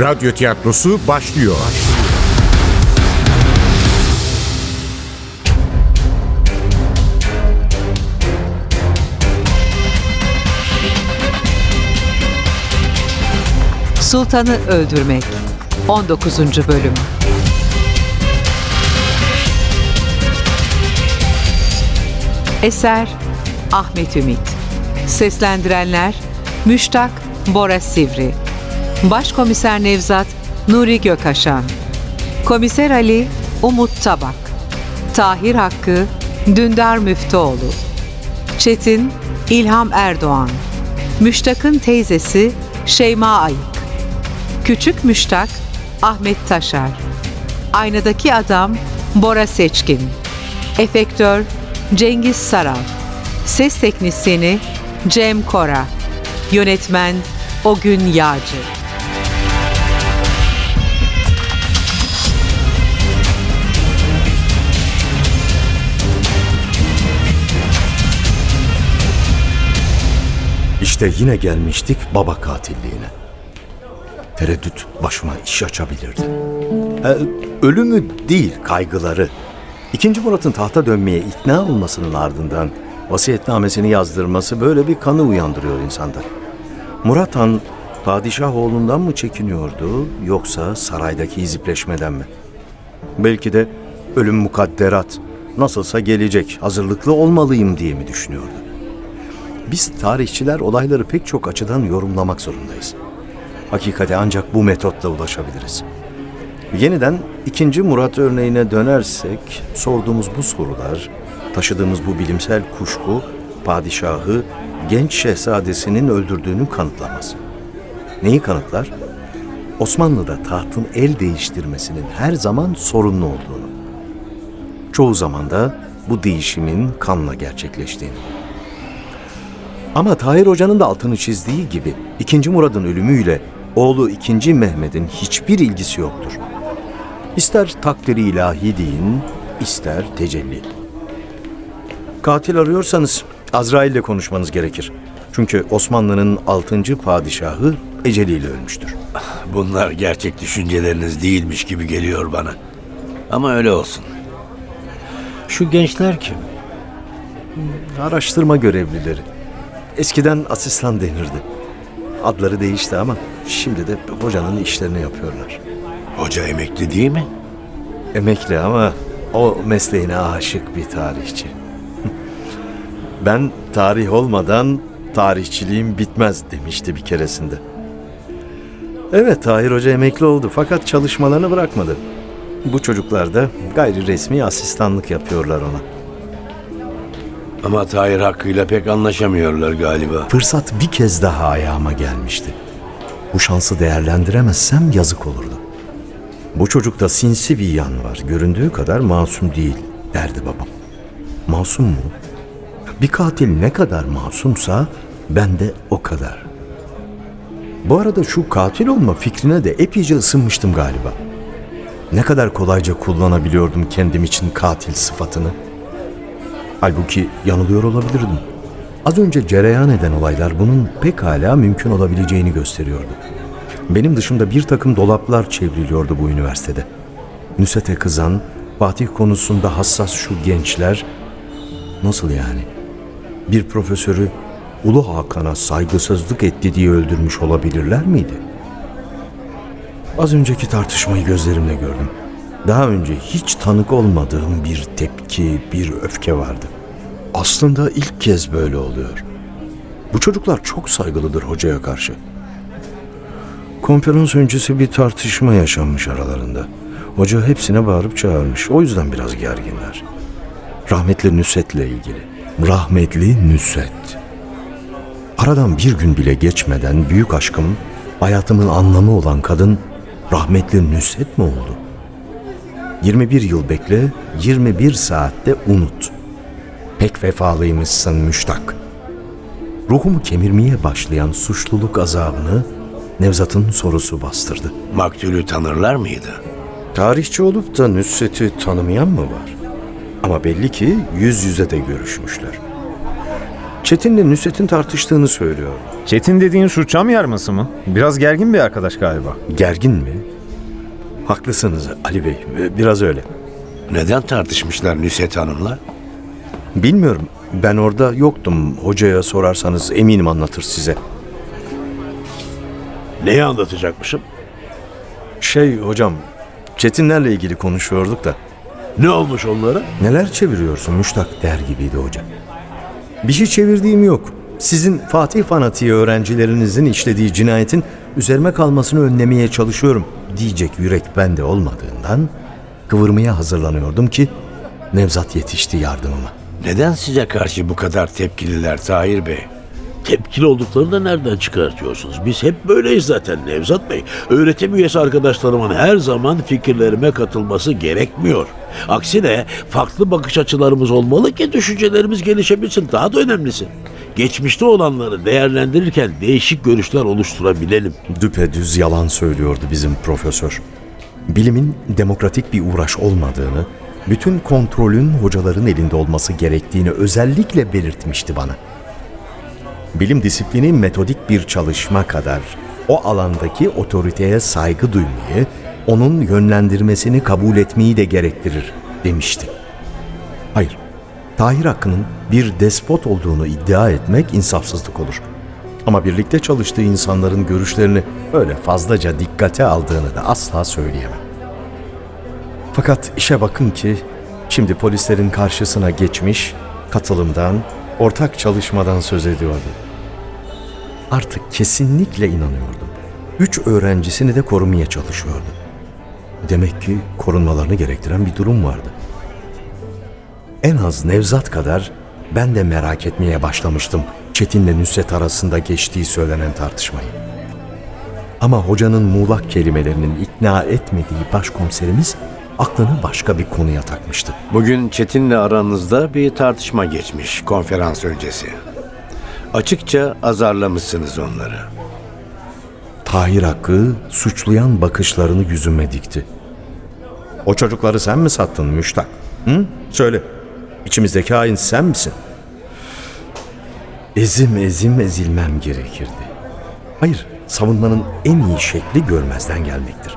Radyo tiyatrosu başlıyor. Sultanı Öldürmek 19. Bölüm Eser Ahmet Ümit Seslendirenler Müştak Bora Sivri Başkomiser Nevzat Nuri Gökaşan. Komiser Ali Umut Tabak. Tahir Hakkı Dündar Müftüoğlu. Çetin İlham Erdoğan. Müştak'ın teyzesi Şeyma Ayık. Küçük Müştak Ahmet Taşar. Aynadaki Adam Bora Seçkin. Efektör Cengiz Saral. Ses Teknisyeni Cem Kora. Yönetmen Ogün Yağcı İşte yine gelmiştik baba katilliğine. Tereddüt başıma iş açabilirdi. Ee, ölümü değil kaygıları. İkinci Murat'ın tahta dönmeye ikna olmasının ardından vasiyetnamesini yazdırması böyle bir kanı uyandırıyor insanda. Murat Han padişah oğlundan mı çekiniyordu yoksa saraydaki izipleşmeden mi? Belki de ölüm mukadderat nasılsa gelecek hazırlıklı olmalıyım diye mi düşünüyordu? Biz tarihçiler olayları pek çok açıdan yorumlamak zorundayız. Hakikate ancak bu metotla ulaşabiliriz. Yeniden ikinci Murat örneğine dönersek sorduğumuz bu sorular, taşıdığımız bu bilimsel kuşku padişahı genç şehzadesinin öldürdüğünü kanıtlamaz. Neyi kanıtlar? Osmanlı'da tahtın el değiştirmesinin her zaman sorunlu olduğunu. Çoğu zaman da bu değişimin kanla gerçekleştiğini. Ama Tahir Hoca'nın da altını çizdiği gibi 2. Murad'ın ölümüyle oğlu 2. Mehmet'in hiçbir ilgisi yoktur. İster takdiri ilahi deyin, ister tecelli. Katil arıyorsanız Azrail ile konuşmanız gerekir. Çünkü Osmanlı'nın 6. padişahı eceliyle ölmüştür. Bunlar gerçek düşünceleriniz değilmiş gibi geliyor bana. Ama öyle olsun. Şu gençler kim? Araştırma görevlileri. Eskiden asistan denirdi. Adları değişti ama şimdi de hocanın işlerini yapıyorlar. Hoca emekli değil mi? Emekli ama o mesleğine aşık bir tarihçi. ben tarih olmadan tarihçiliğim bitmez demişti bir keresinde. Evet Tahir Hoca emekli oldu fakat çalışmalarını bırakmadı. Bu çocuklar da gayri resmi asistanlık yapıyorlar ona. Ama Tahir hakkıyla pek anlaşamıyorlar galiba. Fırsat bir kez daha ayağıma gelmişti. Bu şansı değerlendiremezsem yazık olurdu. Bu çocukta sinsi bir yan var. Göründüğü kadar masum değil derdi babam. Masum mu? Bir katil ne kadar masumsa ben de o kadar. Bu arada şu katil olma fikrine de epeyce ısınmıştım galiba. Ne kadar kolayca kullanabiliyordum kendim için katil sıfatını. Halbuki yanılıyor olabilirdim. Az önce cereyan eden olaylar bunun pekala mümkün olabileceğini gösteriyordu. Benim dışımda bir takım dolaplar çevriliyordu bu üniversitede. Nüsete kızan, Fatih konusunda hassas şu gençler... Nasıl yani? Bir profesörü Ulu Hakan'a saygısızlık etti diye öldürmüş olabilirler miydi? Az önceki tartışmayı gözlerimle gördüm. Daha önce hiç tanık olmadığım bir tepki, bir öfke vardı. Aslında ilk kez böyle oluyor. Bu çocuklar çok saygılıdır hocaya karşı. Konferans öncesi bir tartışma yaşanmış aralarında. Hoca hepsine bağırıp çağırmış. O yüzden biraz gerginler. Rahmetli Nüset'le ilgili. Rahmetli Nüset. Aradan bir gün bile geçmeden büyük aşkım, hayatımın anlamı olan kadın rahmetli Nüset mi oldu? 21 yıl bekle, 21 saatte unut. Pek vefalıymışsın müştak. Ruhumu kemirmeye başlayan suçluluk azabını Nevzat'ın sorusu bastırdı. Maktulü tanırlar mıydı? Tarihçi olup da Nüsret'i tanımayan mı var? Ama belli ki yüz yüze de görüşmüşler. Çetin'le Nusret'in tartıştığını söylüyor. Çetin dediğin şu çam yarması mı? Biraz gergin bir arkadaş galiba. Gergin mi? Haklısınız Ali Bey. Biraz öyle. Neden tartışmışlar Nüset Hanım'la? Bilmiyorum. Ben orada yoktum. Hocaya sorarsanız eminim anlatır size. Neyi anlatacakmışım? Şey hocam, Çetinlerle ilgili konuşuyorduk da. Ne olmuş onlara? Neler çeviriyorsun Müştak der gibiydi hoca. Bir şey çevirdiğim yok. Sizin Fatih fanatiği öğrencilerinizin işlediği cinayetin üzerime kalmasını önlemeye çalışıyorum diyecek yürek bende olmadığından kıvırmaya hazırlanıyordum ki Nevzat yetişti yardımıma. Neden size karşı bu kadar tepkililer Tahir Bey? Tepkili olduklarını da nereden çıkartıyorsunuz? Biz hep böyleyiz zaten Nevzat Bey. Öğretim üyesi arkadaşlarımın her zaman fikirlerime katılması gerekmiyor. Aksine farklı bakış açılarımız olmalı ki düşüncelerimiz gelişebilsin. Daha da önemlisi. Geçmişte olanları değerlendirirken değişik görüşler oluşturabilelim. Düpedüz yalan söylüyordu bizim profesör. Bilimin demokratik bir uğraş olmadığını, bütün kontrolün hocaların elinde olması gerektiğini özellikle belirtmişti bana. Bilim disiplini metodik bir çalışma kadar o alandaki otoriteye saygı duymayı, onun yönlendirmesini kabul etmeyi de gerektirir demişti. Hayır, Tahir Hakkı'nın bir despot olduğunu iddia etmek insafsızlık olur. Ama birlikte çalıştığı insanların görüşlerini öyle fazlaca dikkate aldığını da asla söyleyemem. Fakat işe bakın ki şimdi polislerin karşısına geçmiş, katılımdan, ortak çalışmadan söz ediyordu. Artık kesinlikle inanıyordum. Üç öğrencisini de korumaya çalışıyordu. Demek ki korunmalarını gerektiren bir durum vardı. En az Nevzat kadar ben de merak etmeye başlamıştım Çetin'le Nusret arasında geçtiği söylenen tartışmayı. Ama hocanın muğlak kelimelerinin ikna etmediği başkomiserimiz aklını başka bir konuya takmıştı. Bugün Çetin'le aranızda bir tartışma geçmiş konferans öncesi. Açıkça azarlamışsınız onları. Tahir Hakkı suçlayan bakışlarını yüzüme dikti. O çocukları sen mi sattın Müştak? Hı? Söyle. İçimizdeki hain sen misin? Ezim ezim ezilmem gerekirdi. Hayır, savunmanın en iyi şekli görmezden gelmektir.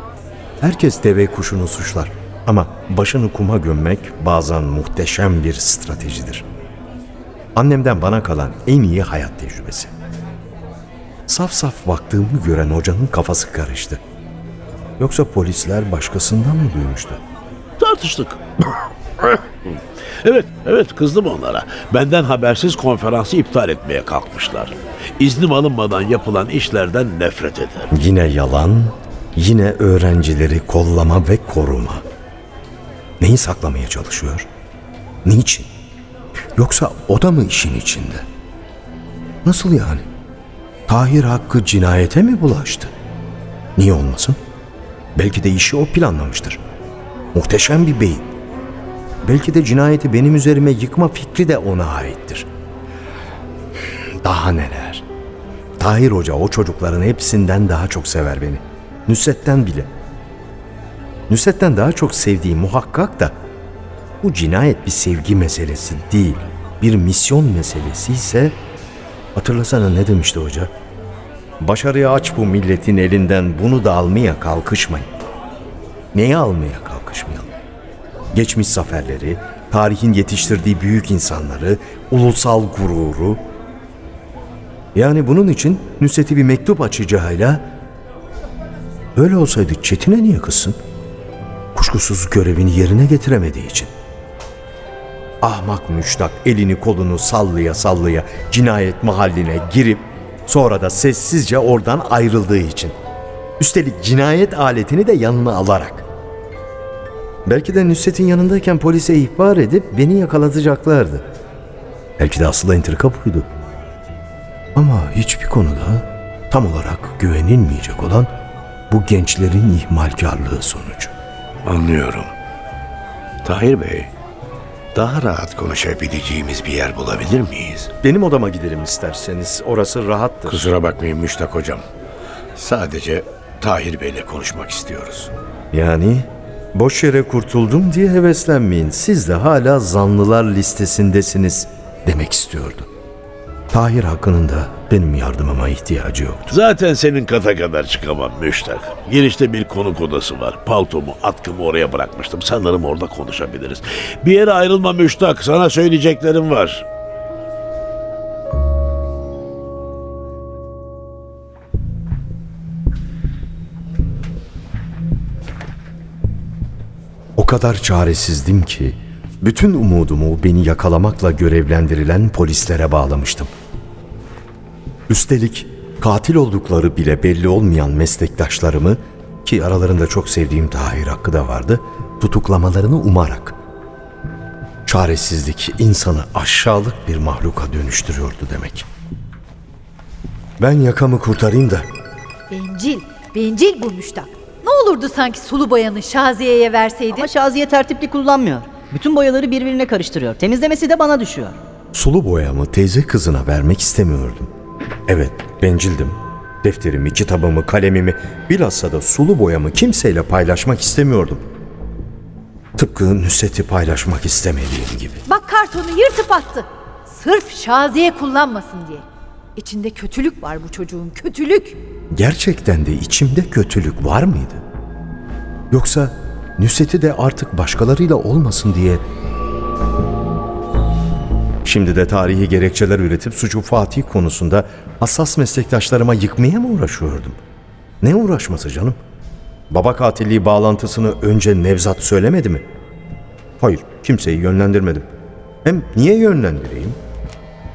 Herkes deve kuşunu suçlar. Ama başını kuma gömmek bazen muhteşem bir stratejidir. Annemden bana kalan en iyi hayat tecrübesi. Saf saf baktığımı gören hocanın kafası karıştı. Yoksa polisler başkasından mı duymuştu? Tartıştık. evet, evet kızdım onlara. Benden habersiz konferansı iptal etmeye kalkmışlar. İznim alınmadan yapılan işlerden nefret ederim. Yine yalan, yine öğrencileri kollama ve koruma. Neyi saklamaya çalışıyor? Niçin? Yoksa o da mı işin içinde? Nasıl yani? Tahir Hakkı cinayete mi bulaştı? Niye olmasın? Belki de işi o planlamıştır. Muhteşem bir beyin. Belki de cinayeti benim üzerime yıkma fikri de ona aittir. Daha neler? Tahir Hoca o çocukların hepsinden daha çok sever beni. Nusret'ten bile. Nusret'ten daha çok sevdiği muhakkak da bu cinayet bir sevgi meselesi değil, bir misyon meselesi ise hatırlasana ne demişti hoca? Başarıya aç bu milletin elinden bunu da almaya kalkışmayın. Neyi almaya kalkışmayalım? Geçmiş zaferleri, tarihin yetiştirdiği büyük insanları, ulusal gururu. Yani bunun için Nusret'i bir mektup açacağıyla Öyle olsaydı Çetin'e niye kızsın? Kuşkusuz görevini yerine getiremediği için. Ahmak müştak elini kolunu sallaya sallaya cinayet mahalline girip sonra da sessizce oradan ayrıldığı için. Üstelik cinayet aletini de yanına alarak. Belki de Nusret'in yanındayken polise ihbar edip beni yakalatacaklardı. Belki de asıl entrika buydu. Ama hiçbir konuda tam olarak güvenilmeyecek olan bu gençlerin ihmalkarlığı sonucu. Anlıyorum. Tahir Bey, daha rahat konuşabileceğimiz bir yer bulabilir miyiz? Benim odama gidelim isterseniz. Orası rahattır. Kusura bakmayın Müştak Hocam. Sadece Tahir Bey'le konuşmak istiyoruz. Yani boş yere kurtuldum diye heveslenmeyin. Siz de hala zanlılar listesindesiniz demek istiyordu. Tahir Hakkı'nın da benim yardımıma ihtiyacı yoktu. Zaten senin kata kadar çıkamam müştak. Girişte bir konuk odası var. Paltomu, atkımı oraya bırakmıştım. Sanırım orada konuşabiliriz. Bir yere ayrılma müştak. Sana söyleyeceklerim var. Kadar çaresizdim ki bütün umudumu beni yakalamakla görevlendirilen polislere bağlamıştım. Üstelik katil oldukları bile belli olmayan meslektaşlarımı ki aralarında çok sevdiğim Tahir Hakkı da vardı, tutuklamalarını umarak. Çaresizlik insanı aşağılık bir mahluka dönüştürüyordu demek. Ben yakamı kurtarayım da Bencil, bencil bu müştak. Olurdu sanki sulu boyanı Şaziye'ye verseydin? Ama Şaziye tertipli kullanmıyor. Bütün boyaları birbirine karıştırıyor. Temizlemesi de bana düşüyor. Sulu boyamı teyze kızına vermek istemiyordum. Evet, bencildim. Defterimi, kitabımı, kalemimi, bilhassa da sulu boyamı kimseyle paylaşmak istemiyordum. Tıpkı Nusret'i paylaşmak istemediğim gibi. Bak kartonu yırtıp attı. Sırf Şaziye kullanmasın diye. İçinde kötülük var bu çocuğun, kötülük. Gerçekten de içimde kötülük var mıydı? Yoksa Nusret'i de artık başkalarıyla olmasın diye... Şimdi de tarihi gerekçeler üretip suçu Fatih konusunda hassas meslektaşlarıma yıkmaya mı uğraşıyordum? Ne uğraşması canım? Baba katilliği bağlantısını önce Nevzat söylemedi mi? Hayır, kimseyi yönlendirmedim. Hem niye yönlendireyim?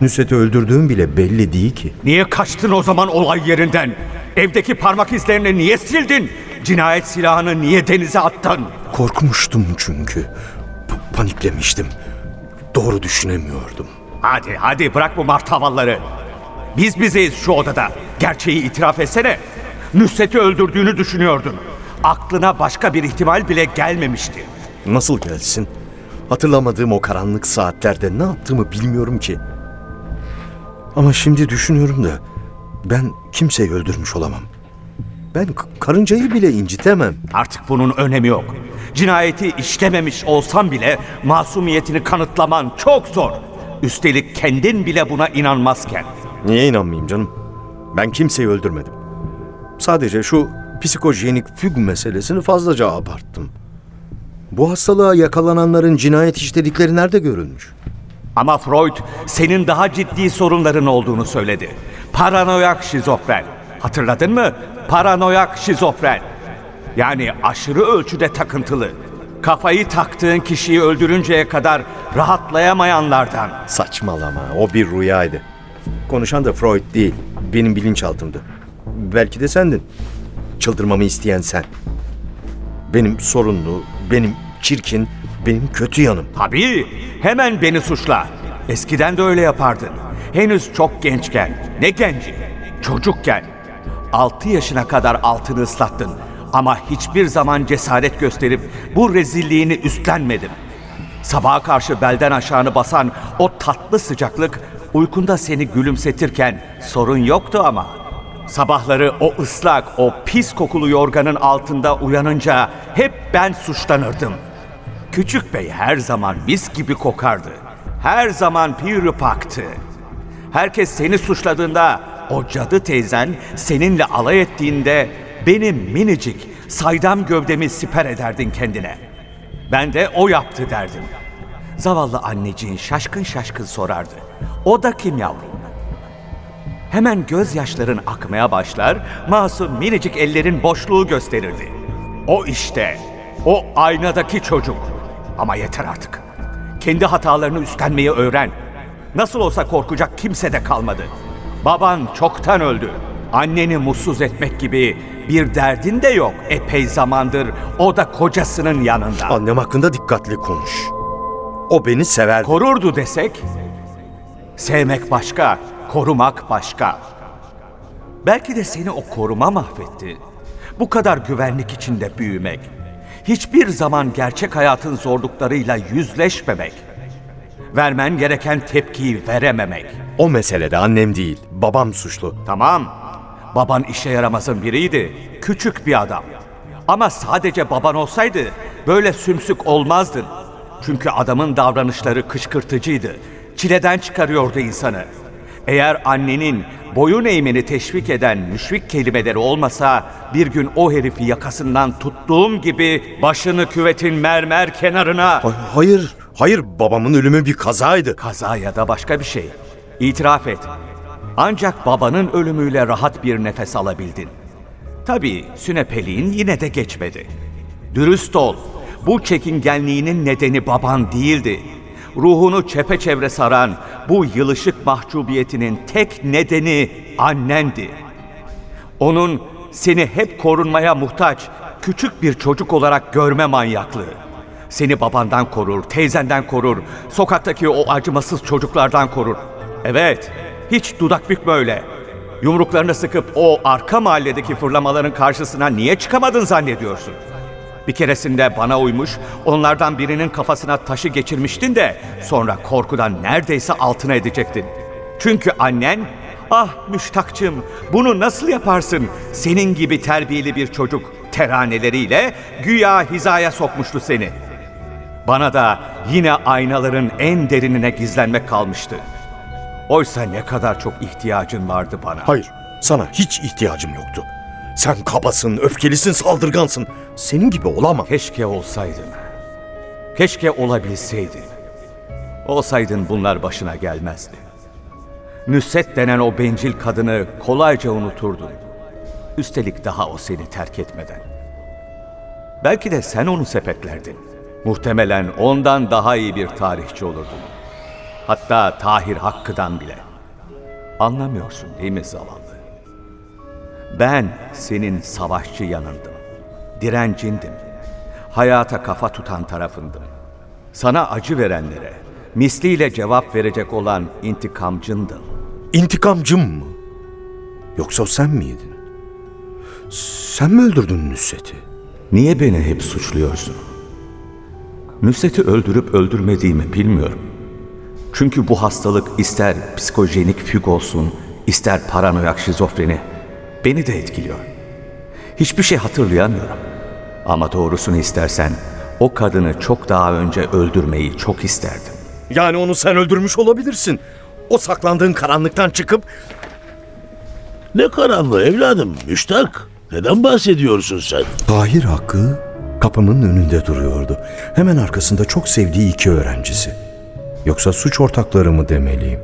Nusret'i öldürdüğüm bile belli değil ki. Niye kaçtın o zaman olay yerinden? Evdeki parmak izlerini niye sildin? Cinayet silahını niye denize attın? Korkmuştum çünkü. Pa- paniklemiştim. Doğru düşünemiyordum. Hadi hadi bırak bu martavalları. Biz bizeyiz şu odada. Gerçeği itiraf etsene. Nusret'i öldürdüğünü düşünüyordun. Aklına başka bir ihtimal bile gelmemişti. Nasıl gelsin? Hatırlamadığım o karanlık saatlerde ne yaptığımı bilmiyorum ki. Ama şimdi düşünüyorum da ben kimseyi öldürmüş olamam. Ben karıncayı bile incitemem. Artık bunun önemi yok. Cinayeti işlememiş olsam bile masumiyetini kanıtlaman çok zor. Üstelik kendin bile buna inanmazken. Niye inanmayayım canım? Ben kimseyi öldürmedim. Sadece şu psikojenik füg meselesini fazlaca abarttım. Bu hastalığa yakalananların cinayet işledikleri nerede görülmüş? Ama Freud senin daha ciddi sorunların olduğunu söyledi. Paranoyak şizofren. Hatırladın mı? Paranoyak şizofren. Yani aşırı ölçüde takıntılı. Kafayı taktığın kişiyi öldürünceye kadar rahatlayamayanlardan. Saçmalama, o bir rüyaydı. Konuşan da Freud değil, benim bilinçaltımdı. Belki de sendin. Çıldırmamı isteyen sen. Benim sorunlu, benim çirkin, benim kötü yanım. Tabii, hemen beni suçla. Eskiden de öyle yapardın. Henüz çok gençken. Ne genci? Çocukken. 6 yaşına kadar altını ıslattın. Ama hiçbir zaman cesaret gösterip bu rezilliğini üstlenmedim. Sabaha karşı belden aşağını basan o tatlı sıcaklık uykunda seni gülümsetirken sorun yoktu ama. Sabahları o ıslak, o pis kokulu yorganın altında uyanınca hep ben suçlanırdım. Küçük bey her zaman mis gibi kokardı. Her zaman pürüpaktı. Herkes seni suçladığında, o cadı teyzen seninle alay ettiğinde benim minicik, saydam gövdemi siper ederdin kendine. Ben de o yaptı derdim. Zavallı anneciğin şaşkın şaşkın sorardı. O da kim yavrum? Hemen gözyaşların akmaya başlar, masum minicik ellerin boşluğu gösterirdi. O işte, o aynadaki çocuk. Ama yeter artık. Kendi hatalarını üstlenmeyi öğren. Nasıl olsa korkacak kimse de kalmadı. Baban çoktan öldü. Anneni mutsuz etmek gibi bir derdin de yok epey zamandır o da kocasının yanında. Annem hakkında dikkatli konuş. O beni sever. Korurdu desek, sevmek başka, korumak başka. Belki de seni o koruma mahvetti. Bu kadar güvenlik içinde büyümek, hiçbir zaman gerçek hayatın zorluklarıyla yüzleşmemek, vermen gereken tepkiyi verememek. o meselede annem değil, babam suçlu. Tamam, baban işe yaramazın biriydi, küçük bir adam. Ama sadece baban olsaydı böyle sümsük olmazdın. Çünkü adamın davranışları kışkırtıcıydı. Çileden çıkarıyordu insanı. Eğer annenin boyun eğmeni teşvik eden müşvik kelimeleri olmasa bir gün o herifi yakasından tuttuğum gibi başını küvetin mermer kenarına Hay- Hayır, hayır babamın ölümü bir kazaydı. kaza ya da başka bir şey. İtiraf et. Ancak babanın ölümüyle rahat bir nefes alabildin. Tabii sünepeliğin yine de geçmedi. Dürüst ol. Bu çekingenliğinin nedeni baban değildi. Ruhunu çepeçevre saran bu yılışık mahcubiyetinin tek nedeni annendi. Onun seni hep korunmaya muhtaç, küçük bir çocuk olarak görme manyaklığı. Seni babandan korur, teyzenden korur, sokaktaki o acımasız çocuklardan korur. Evet, hiç dudak bükme öyle. Yumruklarını sıkıp o arka mahalledeki fırlamaların karşısına niye çıkamadın zannediyorsun? Bir keresinde bana uymuş, onlardan birinin kafasına taşı geçirmiştin de sonra korkudan neredeyse altına edecektin. Çünkü annen, ah müştakçım bunu nasıl yaparsın senin gibi terbiyeli bir çocuk teraneleriyle güya hizaya sokmuştu seni. Bana da yine aynaların en derinine gizlenmek kalmıştı. Oysa ne kadar çok ihtiyacın vardı bana. Hayır, sana hiç ihtiyacım yoktu. Sen kabasın, öfkelisin, saldırgansın. Senin gibi olamam. Keşke olsaydın. Keşke olabilseydin. Olsaydın bunlar başına gelmezdi. Nüsret denen o bencil kadını kolayca unuturdun. Üstelik daha o seni terk etmeden. Belki de sen onu sepetlerdin. Muhtemelen ondan daha iyi bir tarihçi olurdun. Hatta Tahir Hakkı'dan bile. Anlamıyorsun değil mi zavallı? Ben senin savaşçı yanındım. Direncindim. Hayata kafa tutan tarafındım. Sana acı verenlere misliyle cevap verecek olan intikamcındım. İntikamcım mı? Yoksa o sen miydin? Sen mi öldürdün Nusret'i? Niye beni hep suçluyorsun? Nusret'i öldürüp öldürmediğimi bilmiyorum. Çünkü bu hastalık ister psikojenik füg olsun, ister paranoyak şizofreni beni de etkiliyor. Hiçbir şey hatırlayamıyorum. Ama doğrusunu istersen o kadını çok daha önce öldürmeyi çok isterdim. Yani onu sen öldürmüş olabilirsin. O saklandığın karanlıktan çıkıp Ne karanlığı evladım, müştak. Neden bahsediyorsun sen? Tahir Hakkı kapımın önünde duruyordu. Hemen arkasında çok sevdiği iki öğrencisi. Yoksa suç ortakları mı demeliyim?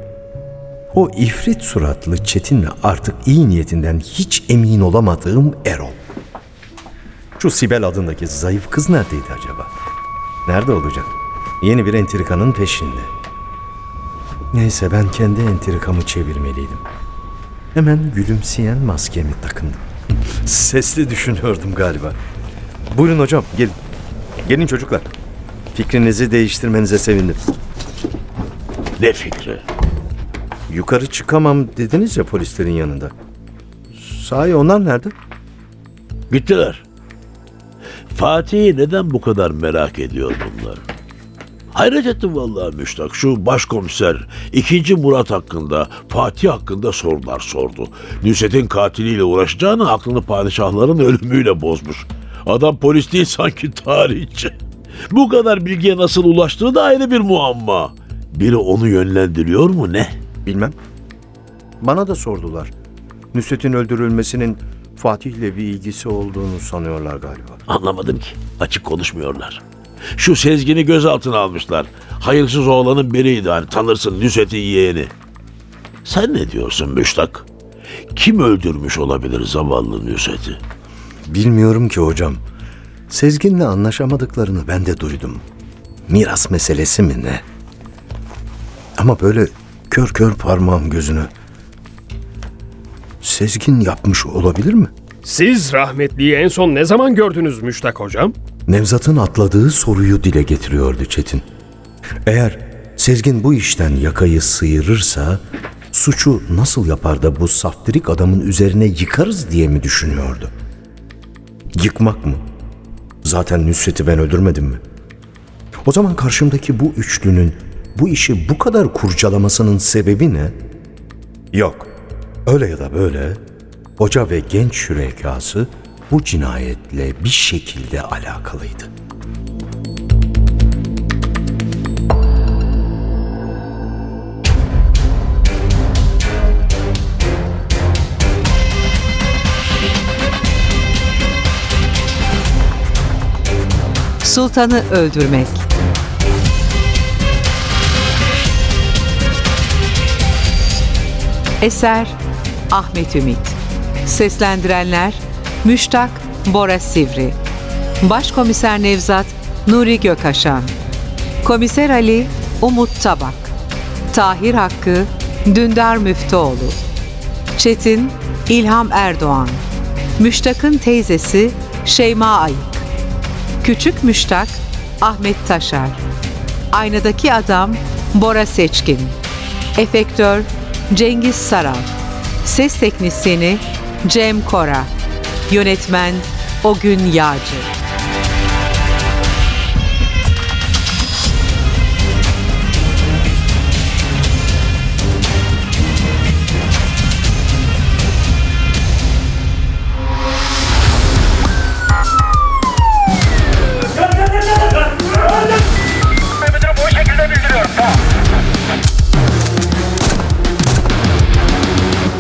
O ifrit suratlı Çetin'le artık iyi niyetinden hiç emin olamadığım Erol. Şu Sibel adındaki zayıf kız neredeydi acaba? Nerede olacak? Yeni bir entrikanın peşinde. Neyse ben kendi entrikamı çevirmeliydim. Hemen gülümseyen maskemi takındım. Sesli düşünüyordum galiba. Buyurun hocam gelin. Gelin çocuklar. Fikrinizi değiştirmenize sevindim. Ne fikri? Yukarı çıkamam dediniz ya polislerin yanında. Sahi onlar nerede? Gittiler. Fatih'i neden bu kadar merak ediyor bunlar? Hayret ettim vallahi Müştak. Şu başkomiser ikinci Murat hakkında, Fatih hakkında sorular sordu. Nusret'in katiliyle uğraşacağını aklını padişahların ölümüyle bozmuş. Adam polis değil sanki tarihçi. Bu kadar bilgiye nasıl ulaştığı da ayrı bir muamma. Biri onu yönlendiriyor mu ne? Bilmem. Bana da sordular. Nusret'in öldürülmesinin Fatih'le bir ilgisi olduğunu sanıyorlar galiba. Anlamadım ki. Açık konuşmuyorlar. Şu Sezgin'i gözaltına almışlar. Hayırsız oğlanın biriydi hani tanırsın Nusret'in yeğeni. Sen ne diyorsun Müştak? Kim öldürmüş olabilir zavallı Nusret'i? Bilmiyorum ki hocam. Sezgin'le anlaşamadıklarını ben de duydum. Miras meselesi mi ne? Ama böyle kör kör parmağım gözüne. Sezgin yapmış olabilir mi? Siz rahmetliyi en son ne zaman gördünüz Müştak hocam? Nevzat'ın atladığı soruyu dile getiriyordu Çetin. Eğer Sezgin bu işten yakayı sıyırırsa suçu nasıl yapar da bu saftirik adamın üzerine yıkarız diye mi düşünüyordu? Yıkmak mı? Zaten Nusret'i ben öldürmedim mi? O zaman karşımdaki bu üçlünün bu işi bu kadar kurcalamasının sebebi ne? Yok. Öyle ya da böyle hoca ve genç şürekası bu cinayetle bir şekilde alakalıydı. Sultanı öldürmek. Eser Ahmet Ümit. Seslendirenler Müştak Bora Sivri. Başkomiser Nevzat Nuri Gökaşan. Komiser Ali Umut Tabak. Tahir Hakkı Dündar Müftüoğlu. Çetin İlham Erdoğan. Müştak'ın teyzesi Şeyma Ayık Küçük Müştak Ahmet Taşar. Aynadaki Adam Bora Seçkin. Efektör Cengiz Saral. Ses Teknisyeni Cem Kora. Yönetmen Ogün Yağcı